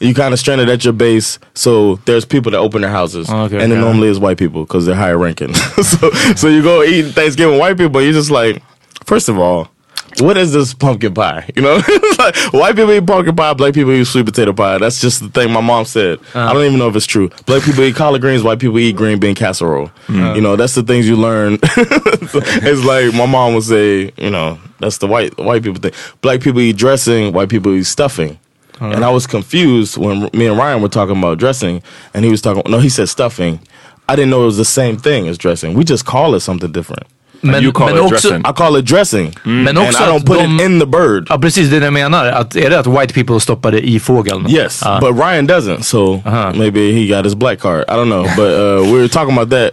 You kind of stranded at your base. So there's people that open their houses, Oh, Okay, and it okay. normally is white people because they're higher ranking. so so you go eat Thanksgiving with white people. You're just like, first of all. What is this pumpkin pie? You know, like, white people eat pumpkin pie, black people eat sweet potato pie. That's just the thing my mom said. Uh-huh. I don't even know if it's true. Black people eat collard greens, white people eat green bean casserole. Mm-hmm. You know, that's the things you learn. it's like my mom would say, you know, that's the white white people thing. Black people eat dressing, white people eat stuffing. Uh-huh. And I was confused when me and Ryan were talking about dressing, and he was talking. No, he said stuffing. I didn't know it was the same thing as dressing. We just call it something different. Men, you call men it också, dressing. I call it dressing, men and också I don't put de... it in the bird. Ja, precis det jag menar. Att, är det att white people stoppar det i fågeln? Yes, Ja. but Ryan doesn't. So maybe he got his black card. I don't know. But uh, we were talking about that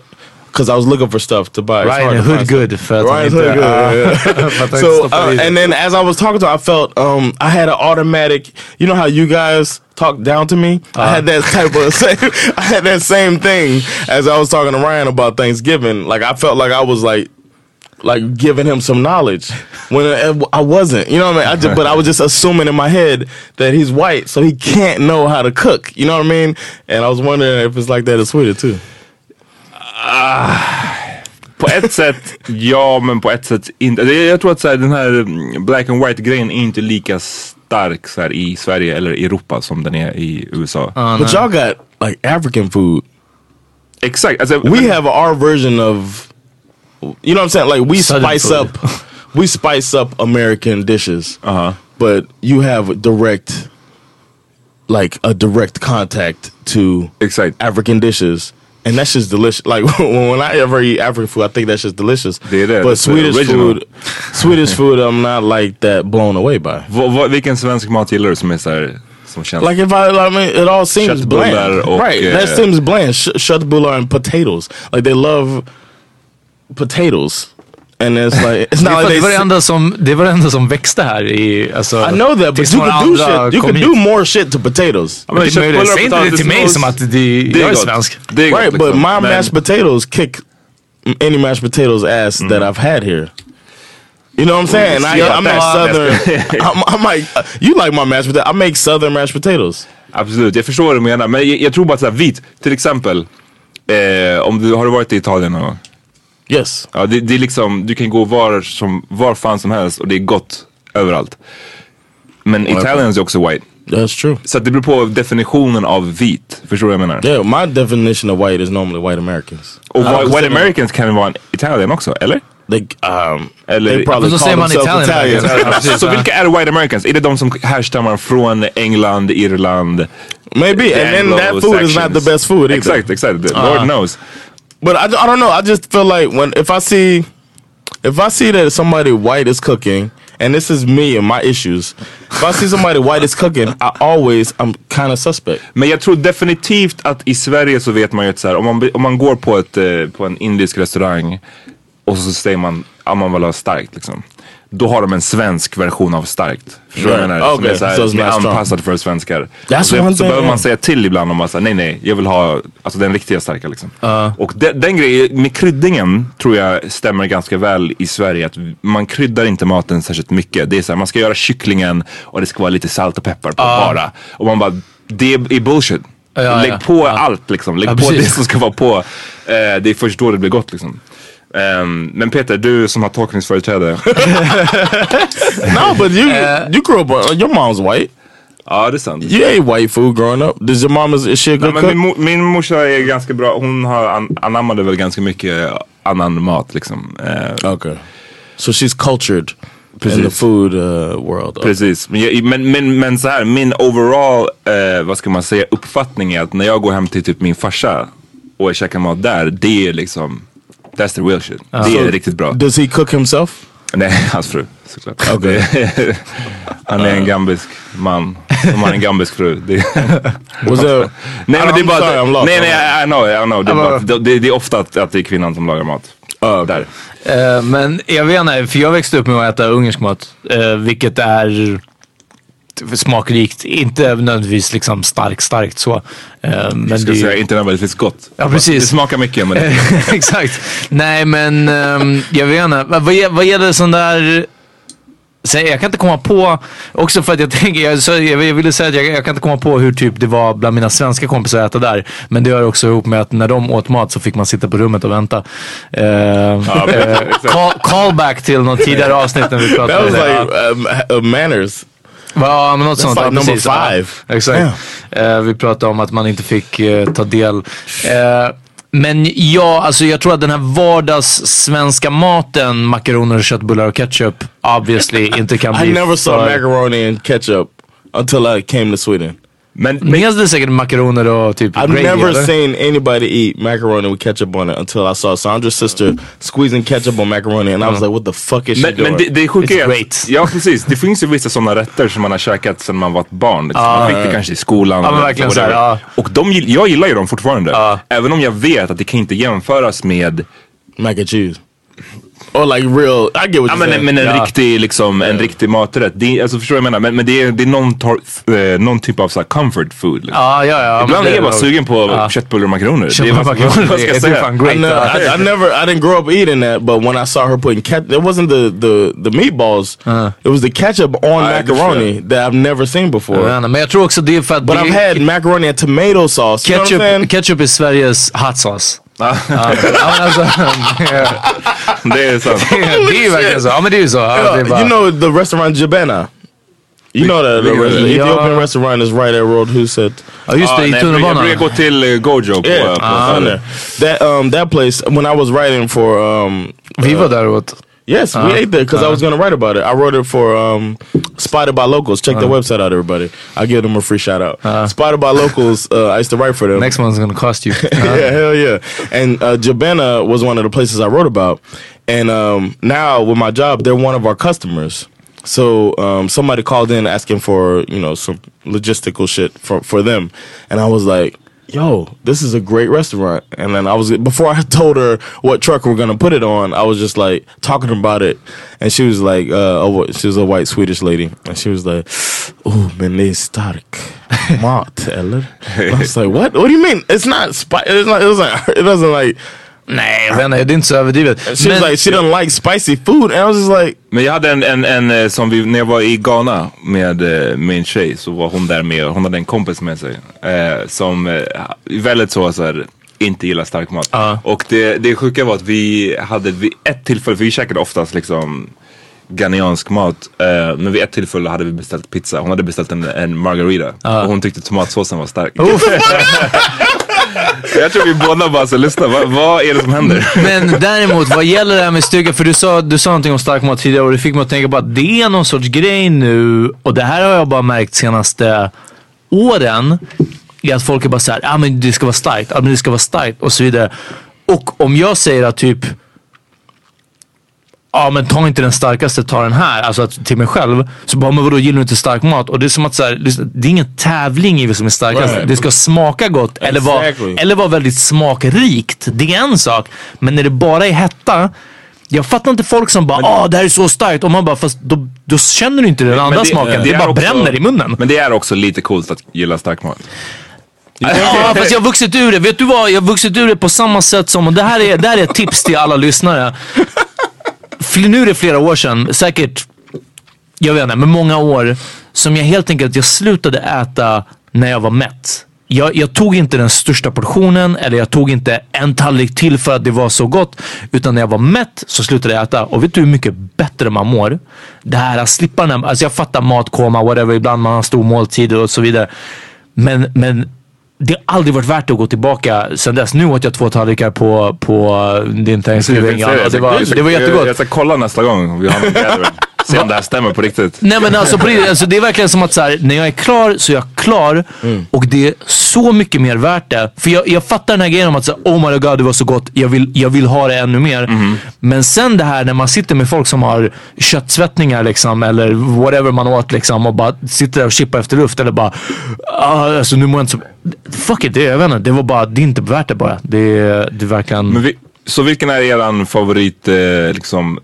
because I was looking for stuff to buy. Ryan hood good för att han hood good. Ja. yeah. För att han inte so uh, and then as I was talking to, him, I felt um, I had an automatic. You know how you guys talk down to me? I had that type of same. I had that same thing as I was talking to Ryan about Thanksgiving. Like I felt like I was like. Like giving him some knowledge when I, I wasn't, you know what I mean. I just, but I was just assuming in my head that he's white, so he can't know how to cook. You know what I mean? And I was wondering if it's like that in Sweden too. På ett sätt ja, men på ett sätt inte. Jag tror att så här, den här mm, black and white grejen är inte lika stark så här, i Sverige eller Europa som den är i USA. But y'all got like African food. Exakt. Alltså, we have our version of you know what I'm saying like we Southern spice food. up we spice up American dishes Uh-huh. but you have direct like a direct contact to Exakt. African dishes and that's just delicious like when I ever eat African food I think that's just delicious är det, but Swedish food Swedish food I'm not like that blown away by vad- vad- vilken svensk mat gillar du som är så här, som känns... Like if I, I mean, it all seems bland, och, right? eh, that seems bland. Sh- Köttbullar and potatoes, like they love potatoes, and it's like it's not like det, var det, they. enda som, det var det enda som växte här i... Alltså, I know that, but you could do shit. You hit. do more shit to potatoes. Men Det är Säg inte det till mig som att det, jag är svensk. Det är gott, Right, but liksom. my Men- mashed potatoes kick any mashed potatoes ass that I've had here. You know what I'm saying? I, Yeah, I make that's- southern. I'm, I'm like, you like my mashed potato? I make southern mashed potatoes. Absolut, jag förstår vad du menar. Men jag, jag tror bara att så här, vit, till exempel. Eh, om du, har du varit i Italien någon gång? Yes. Ja, det, det är liksom, du kan gå var, som, var fan som helst och det är gott överallt. Men Italians är också white. That's true. Så det beror på definitionen av vit. Förstår du vad jag menar? Yeah, my definition of white is normally white Americans. Och I white, white Americans kan vara en Italien också, eller? They um Eller- they probably så säger man Italian Italian. Så vilka är white Americans? Är det de som härstammar från England, Irland? Maybe, and then that food is not the best food either. Exakt, exakt. The Uh-huh. Lord knows. But I, I don't know. I just feel like when if I see if I see that somebody white is cooking, and this is me and my issues. If I see somebody white is cooking, I always I'm kind of suspect. Men jag tror definitivt att i Sverige så vet man ju att så här, om, man, om man går på, ett, eh, på en indisk restaurang och så säger man att man vill ha starkt liksom. Då har de en svensk version av starkt. Förstår du vad jag menar? Som är, så som anpassad för svenskar. That's så, så behöver man säga till ibland om man säger nej nej, jag vill ha alltså, den riktiga starka liksom. Och de, den grejen med kryddningen tror jag stämmer ganska väl i Sverige. Att man kryddar inte maten särskilt mycket. Det är så här, man ska göra kycklingen och det ska vara lite salt och peppar på bara. Och man bara, det är bullshit. Ja, Lägg ja. på Ja. allt liksom. Lägg på det precis. som ska vara på. Eh, det är först då det blir gott liksom. Ehm, men Peter, du som har tolkningsföreträde. no, but you you grew up. on- Your mom's white. ja, det är sant. You ate white food growing up. Does your mom is, is she a good men cook? min, min morsa är ganska bra. Hon har an- anammade väl ganska mycket annan mat liksom. Eh, Okay, so she's cultured in the Precis. food uh, world. Precis, men, jag, men, men, men så här, min overall, eh, vad ska man säga, uppfattning är att när jag går hem till typ min farsa och jag käkar mat där, det är liksom, that's the real shit. Det är So, riktigt bra. Does he cook himself? Nej, hans fru såklart. Okej. Det- Han är en gambisk man som har en gambisk fru. Nej men det är bara, sorry, I'm lost. nej nej I know, I know. Det är, bara, det, det är ofta att, att det är kvinnan som lagar mat. Oh, Där. Eh, men jag vet inte, för jag växte upp med att äta ungersk mat. eh, vilket är smakrikt. Inte nödvändigtvis liksom starkt, starkt så. Eh, men Jag det är ju- säga inte nödvändigtvis gott. Ja, precis. Det smakar mycket men det Exakt. Nej men ehm, jag vet inte. Vad, vad, gäller sån där jag kan inte komma på, också för att jag tänker, jag, så, jag ville säga att jag, jag kan inte komma på hur typ det var bland mina svenska kompisar att äta där. Men det hör också ihop med att när de åt mat så fick man sitta på rummet och vänta. Uh, uh, call, callback till något tidigare avsnitt när vi pratade om det. like um, manners. Ja, men något That's sånt. like ja, number precis. Ja, five. exakt. Eh, vi pratade om att man inte fick eh, ta del. Eh, men ja, alltså jag tror att den här vardags svenska maten, makaroner, köttbullar och ketchup, obviously inte kan bli I never saw för... macaroni and ketchup until I came to Sweden. Men, Men jag hade säkert makaroner och typ I've gravy, never eller? seen anybody eat macaroni with ketchup on it until I saw Sandra's sister squeezing ketchup on macaroni and I was like what the fuck is she Men, doing? men det, det är sjuka It's är great. att, ja precis, det finns ju vissa sådana rätter som man har käkat sedan man var ett barn. Liksom. man fick det kanske i skolan. Men eller så ja. Och de, jag gillar ju dem fortfarande. Ja. Även om jag vet att det kan inte jämföras med Mac and cheese. Or like real, I get what Ja, you're men, saying. men en Ja. riktig, liksom, en riktig maträtt. Det, är- alltså, förstår du vad jag menar? Men, men det är, det är någon, tor, eh, någon typ av så här, comfort food. Liksom. Ja, ja, ja. Ibland är jag det- bara sugen på Ja. köttbullar och makaroner. Och vad- makaroner, vad ska jag det är säga? great. I, never, I, I never, I didn't grow up eating that, but when I saw her putting ketchup, it wasn't the the the meatballs. It was the ketchup on I macaroni that I've never seen before. inte, Men jag tror också det är för att But det I've är- had macaroni and tomato sauce. You know what I'm saying? ketchup, ketchup är Sveriges hot sauce. Ja, men alltså, Det är sant. det är ju verkligen så. Ja men det är ju så. Ja, det är Yeah, bara- you know the restaurant Jabena. You know that the Ja. Ethiopian restaurant is right at Road Huset. Ja just det, i jag tunnelbanan. brukar gå till eh, Gojo på, Yeah, på uh, there. That um that place when I was writing for um Vi var där åt. Yes, we ate there because I was going to write about it. I wrote it for um, Spotted by Locals. Check the website out, everybody. I'll give them a free shout out. Spotted by Locals, uh, I used to write for them. Next one's gonna cost you. yeah, hell yeah. And uh, Jabena was one of the places I wrote about. And um, now with my job, they're one of our customers. So um, somebody called in asking for you know some logistical shit for for them, and I was like, "Yo, this is a great restaurant." And then I was before I told her what truck we're gonna put it on, I was just like talking about it, and she was like, uh, a she was a white Swedish lady, and she was like, "Oh, men det är stark mat, eller?" I was like, "What? What do you mean? It's not spicy. It's not. It doesn't. It doesn't like." Nej, jag vet inte, det är inte så överdrivet. She was Men- like, she doesn't like spicy food, and I was just like, Men jag hade en, en, en eh, som vi, när jag var i Ghana med eh, min tjej så var hon där med, hon hade en kompis med sig. Eh, som eh, väldigt så, så här, inte gillar stark mat. Och det, det sjuka var att vi hade vid ett tillfälle, för vi käkade oftast liksom Ghaniansk mat. Eh, men vid ett tillfälle hade vi beställt pizza. Hon hade beställt en, en margarita. Och hon tyckte tomatsåsen var stark. jag tror vi båda bara så lyssna, vad, vad är det som händer? Men däremot vad gäller det här med stygga, för du sa, du sa någonting om stark mat tidigare och det fick mig att tänka på att det är någon sorts grej nu och det här har jag bara märkt senaste åren. Är att folk är bara såhär, ja ah, men det ska vara starkt, ja ah, men det ska vara starkt och så vidare. Och om jag säger att typ Ja men ta inte den starkaste, ta den här. Alltså att, till mig själv. Så bara, men vadå gillar du inte stark mat? Och det är som att så här, det- det är ingen tävling i vad som är starkast. Right. Det ska smaka gott eller vara Exactly. eller vara väldigt smakrikt. Det är en sak. Men när det bara är hetta. Jag fattar inte folk som bara ah det här är så starkt. Och man bara fast då, då känner du inte den andra Men smaken. Det, är bara också- bränner i munnen. Men det är också lite coolt att gilla stark mat. Ja fast jag har vuxit ur det. Vet du vad? Jag har vuxit ur det på samma sätt som, och det här är, det här är ett tips till alla lyssnare. Nu är det flera år sedan, säkert, jag vet inte, men många år. Som jag helt enkelt, jag slutade äta när jag var mätt. Jag, jag tog inte den största portionen eller jag tog inte en tallrik till för att det var så gott. Utan när jag var mätt så slutade jag äta. Och vet du hur mycket bättre man mår? Det här att slippa den här, alltså jag fattar matkoma, whatever, ibland man har stor måltid och så vidare. Men, men det har aldrig varit värt att gå tillbaka sen dess. Nu åt jag två tallrikar på, på din Thanksgiving. Ja, det, var, det var jättegott. Jag ska kolla nästa gång vi har någon. Se om det här stämmer på riktigt. Nej men alltså, på riktigt, alltså det är verkligen som att så här, när jag är klar så är jag klar och det är så mycket mer värt det. För jag, jag fattar den här grejen om att säga oh my god det var så gott, jag vill, jag vill ha det ännu mer. Men sen det här när man sitter med folk som har köttsvettningar liksom eller whatever man åt liksom och bara sitter där och chippar efter luft eller bara ah, alltså nu mår jag inte så... Fuck it, det, jag vet inte, det var bara, det är inte värt det bara. Det, det är verkligen... Vi, så vilken är eran favorit, eh, liksom,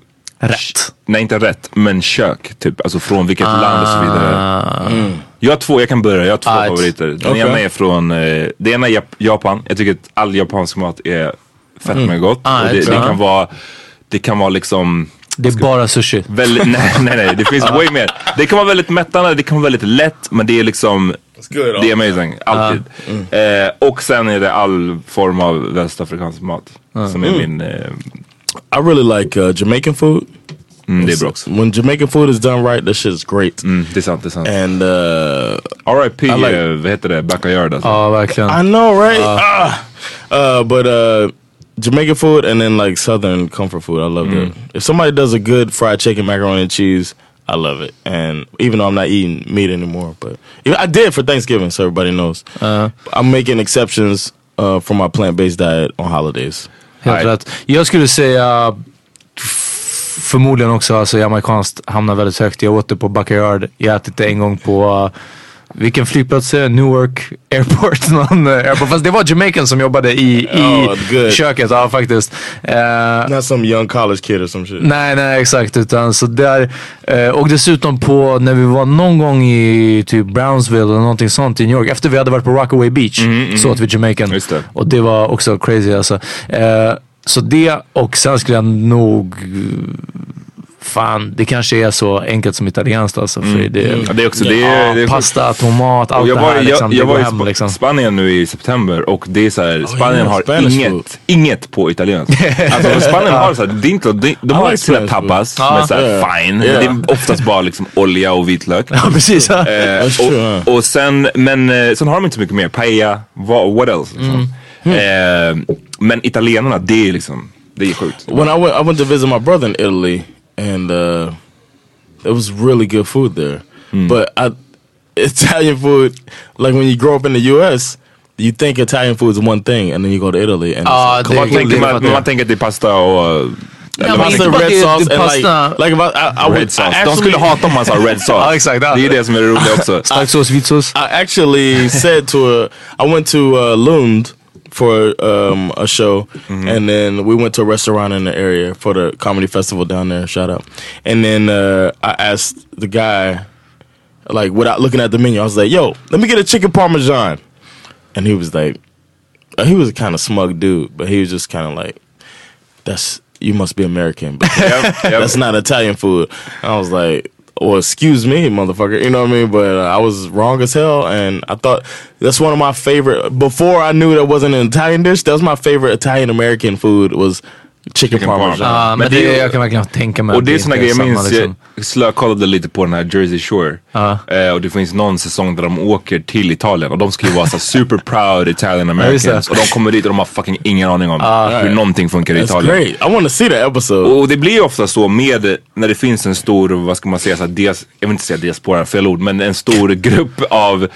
rätt? Nej, inte rätt, men kök. Typ. Alltså från vilket land och så vidare. Mm. Jag har två, jag kan börja. Jag har två Ah, favoriter. Den Okej. ena är från, eh, det ena är Jap- Japan. Jag tycker att all japansk mat är fett med gott. Ah, och det, det kan vara, det kan vara liksom Det är bara sushi. väldigt, nej, nej, nej, det finns way mer. Det kan vara väldigt mättande, det kan vara väldigt lätt, men det är liksom det är amazing, alltid. Eh, och sen är det all form av västafrikansk mat. Som är min, eh, I really like uh, Jamaican food. mm, det är bra också. When Jamaican food is done right, that shit is great. Mm, det är sant, det är sant. And uh, R.I.P. I like- eh, vad heter det? Backyard alltså. Ja, verkligen. I know, right? Ah. Uh, but uh, Jamaican food and then like Southern comfort food, I love that. If somebody does a good fried chicken, macaroni and cheese, I love it. And even though I'm not eating meat anymore, but I did for Thanksgiving, so everybody knows. I'm making exceptions uh, for my plant-based diet on holidays. Helt Nej. rätt. Jag skulle säga förmodligen också alltså amerikanskt hamnar väldigt högt. Jag åt det på Backyard. Jag har ätit det en gång på vilken flygplats är? Newark Airport. Någon, uh, airport. Fast det var Jamaican som jobbade i, i Oh, köket. Ja faktiskt. Eh, Not some young college kid or some shit. Nej, nej exakt. Utan så där, eh, och dessutom på när vi var någon gång i typ Brownsville eller någonting sånt i New York. Efter vi hade varit på Rockaway Beach så åt vi Jamaican. Det. Och det var också crazy alltså. Eh, så det och sen skulle jag nog Fan, det kanske är så enkelt som italienskt alltså. För det, Ja, det är också, det ja, är, det är pasta, tomat, allt jag det var, här. Liksom, jag, jag det var i hem Sp- liksom. Spanien nu i september och det är så här, Spanien yeah, har inget, food. inget på italienskt. alltså Spanien har så här, det är inte, de, de har like sina Spanish food. tapas Ja. med så här Yeah. fine, Yeah. det är oftast bara liksom olja och vitlök. Ja precis. Eh, och, och sen, men eh, sen har de inte så mycket mer. Paella, what, what else? Liksom. Eh, men italienarna, det är liksom, det är sjukt. when I went, I went to visit my brother in Italy, and uh, it was really good food there. But I, Italian food, like when you grow up in the U.S., you think Italian food is one thing, and then you go to Italy, and Ja, it's det- Man det- tänker, det man, fattar jag. man tänker att pasta och... Ja, eller men man inte tänker- bara red sauce and pasta- like, like if I, I, I would, Red sauce. I De actually- skulle hata om man sa red sauce. Ja, exakt. Det är det som är det roliga också. Stark sås, vit sås. I actually said to a, I went to uh, Lund for um, a show, and then we went to a restaurant in the area for the comedy festival down there. Shout out! And then uh, I asked the guy, like without looking at the menu, I was like, "Yo, let me get a chicken parmesan," and he was like, uh, he was a kind of smug dude, but he was just kind of like, "That's you must be American." because Yep, yep. that's not Italian food. I was like, well, excuse me, motherfucker. You know what I mean? But uh, I was wrong as hell, and I thought that's one of my favorite. Before I knew that wasn't an Italian dish, that was my favorite Italian American food was chicken, Chicken parmesan. parmesan. Ja, men, Men det, det- jag kan verkligen tänka mig Och det är såna inte grejer, jag minns, liksom. jag slökollade lite på den här Jersey Shore. Ja. Eh, och det finns någon säsong där de åker till Italien och de ska ju vara så super proud Italian Americans. och de kommer dit och de har fucking ingen aning om hur någonting funkar i That's Italien. great. I want to see that episode. Och det blir ju ofta så med när det finns en stor, vad ska man säga, så här, dias, jag vill inte säga diaspora, fel ord, men en stor grupp av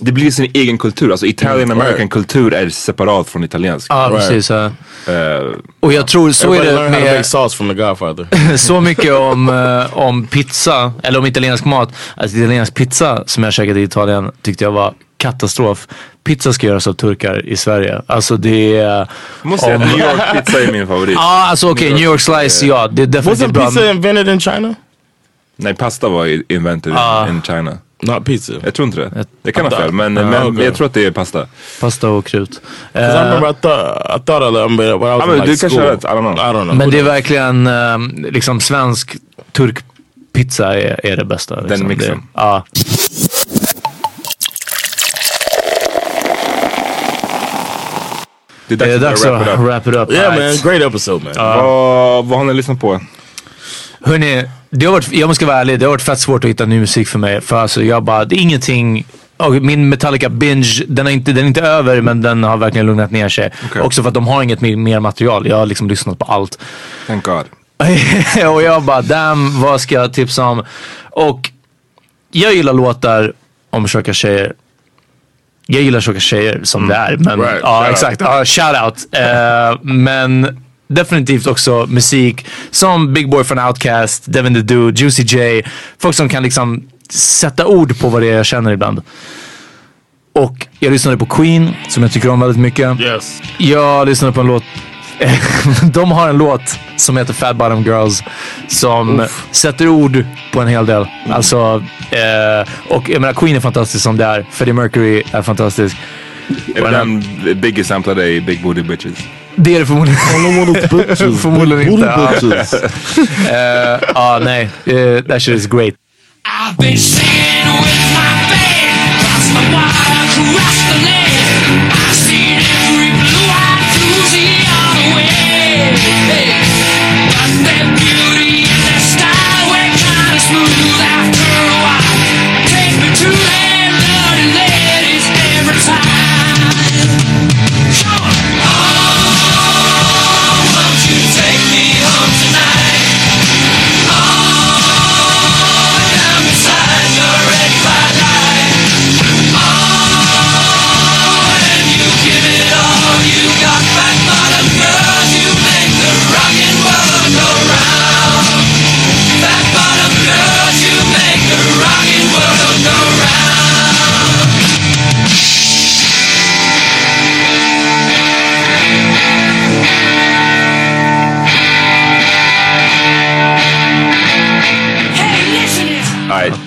det blir sin egen kultur. Alltså Italian American right. kultur är separat från italiensk. Ja, Right. precis. ja. Eh, Och jag tror så är det med sauce from the Godfather. så mycket om, eh, om pizza, eller om italiensk mat. Alltså italiensk pizza som jag käkade i Italien tyckte jag var katastrof. Pizza ska göras av turkar i Sverige. Alltså det är... måste om- New York pizza är min favorit. Ja, alltså okej, New York slice, ja. Det är definitivt Wasn't bra. pizza invented in China? Nej, pasta var i- invented Ah. in China. Not pizza. Jag tror inte det. Det kan ha fel, men, Ah, men okay. jag tror att det är pasta. Pasta och krut. I remember I thought I thought I, when was men like du kanske har rätt, I don't know. I don't know. men det är verkligen eh, liksom svensk turkpizza är, är det bästa. Liksom. mixen. Det, ja. Det Det är dags börja att wrap it up. wrap it up. yeah, Alright. man, great episode, man. Vad, vad har ni lyssnat på? Hörni, det har varit, jag måste vara ärlig, det har varit fett svårt att hitta ny musik för mig. För alltså jag bara, det är ingenting. och min Metallica binge, den är, inte, den är inte över men den har verkligen lugnat ner sig. Okej. Också för att de har inget mer, material. Jag har liksom lyssnat på allt. Thank God. och jag bara, damn, vad ska jag tipsa om? Och jag gillar låtar om tjocka tjejer. Jag gillar tjocka tjejer som det är. Men, Right, ja, exakt. Ja, shout out. Eh, men definitivt också musik som Big Boy från Outkast, Devin the Dude, Juicy J. Folk som kan liksom sätta ord på vad det är jag känner ibland. Och jag lyssnade på Queen som jag tycker om väldigt mycket. Yes. Jag lyssnade på en låt, de har en låt som heter Fat Bottom Girls som sätter ord på en hel del. Alltså, eh, och jag menar Queen är fantastisk som det är. Freddie Mercury är fantastisk. Är den Biggie samplade i Big Booty Bitches? Det är det förmodligen. förmodligen inte. Ja. bitches. Eh, ah, nej. Uh, that shit is great. I've been singing with my band across the water, across the land. I've seen every blue-eyed Susie on the way. But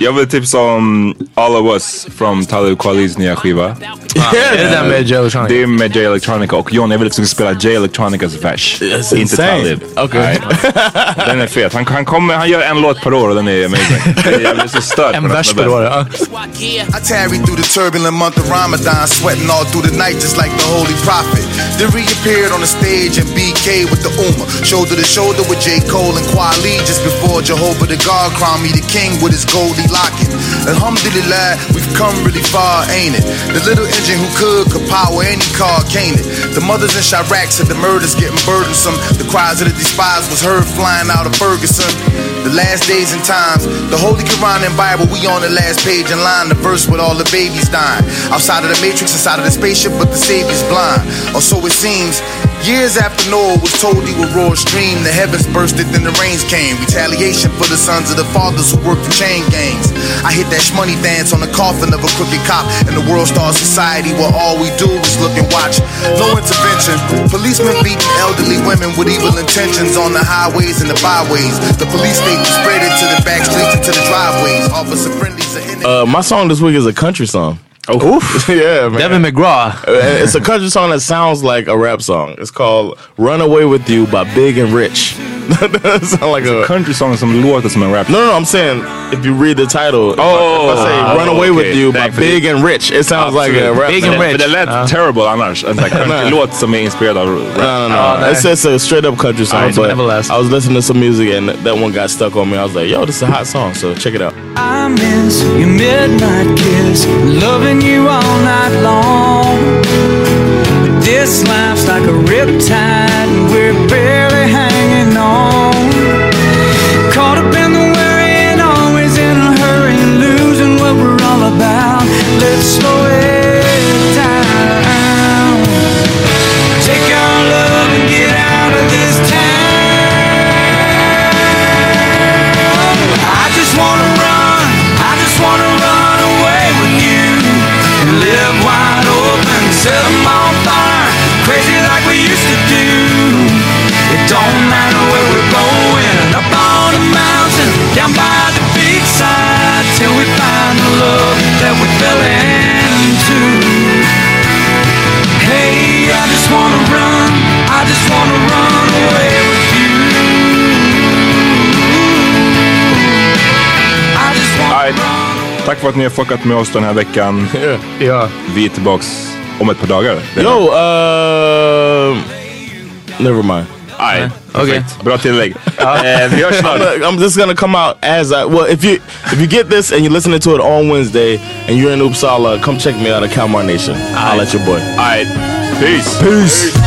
jag vill tipsa om All of Us från Talib Kwalis nya skiva. Är det den med Joe Electronica? Det är med J Electronica och John, jag vill att du ska spela J Electronicas vers. Inte insane. Talib. Okay. Nej. Den är fet. Han, han, kommer, han gör en låt per år och den är amazing. Jag blir så störd En vers per år. Ja. I tarried through the turbulent month of Ramadan, sweating all through the night just like the Holy Prophet. Then reappeared on the stage in BK with the Ummah, shoulder to shoulder with J. Cole and Kweli just before Jehovah the God crowned me the king with his goldie locket. Alhamdulillah, we've come really far, ain't it? The little engine who could could power any car, can't it? The mothers in Chirac said the murders getting burdensome. The cries of the despised was heard flying out of Ferguson. The last days and times, the Holy Quran and Bible, we on the last page in line, the verse with all the babies dying. Outside of the matrix, inside of the spaceship, but the Savior's blind. Or so it seems. Years after Noah was told he would roar a stream, the heavens bursted, then the rains came. Retaliation for the sons of the fathers who worked for chain gangs. I hit that shmoney dance on the coffin of a crooked cop in the world star society where all we do is look and watch. No intervention. Policemen beating elderly women with evil intentions on the highways and the byways. The police state spread it to the back streets and to the driveways. Officer friendlies Uh, my song this week is a country song. Oh, yeah, man. Devin McGraw. Uh, it's a country song that sounds like a rap song. It's called "Run Away with You" by Big and Rich. that sound like a Country song som låter som en rap. No, no, I'm saying if you read the title, if I- Oh, if I say ah, "Run Away okay. with You" by Thank you. Big and Rich, it sounds like a rap Big song. and Rich. För det lät Ja. terrible annars. En sån här country-låt som är inspirerad av rap. No, no, no. Oh, it's just a straight up country song. Alright, but Everlast. I was listening to some music and that one got stuck on me. I was like, yo, this is a hot song. So check it out. I miss your midnight kiss, loving you all night long. But this life's like a riptide, and we're barely Tack för att ni har fuckat med oss den här veckan. Ja. Vi är tillbaks om ett par dagar. Yo, uh, never mind. Okej. perfekt. Bra tillägg. Eh, vi hörs snart. I'm just gonna come out as I well. If you if you get this and you're listening to it on Wednesday and you're in Uppsala, come check me out at Kalmar Nation. I'll let your boy. Alright, peace. Peace. Hey,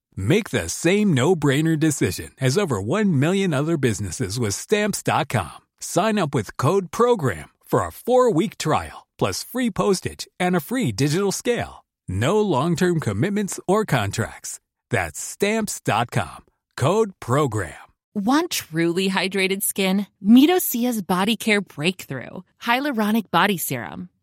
Make the same no-brainer decision as over 1 million other businesses with stamps.com. Sign up with code program for a 4-week trial plus free postage and a free digital scale. No long-term commitments or contracts. That's stamps.com. Code program. Want truly hydrated skin? Meet Osea's Body Care Breakthrough Hyaluronic Body Serum.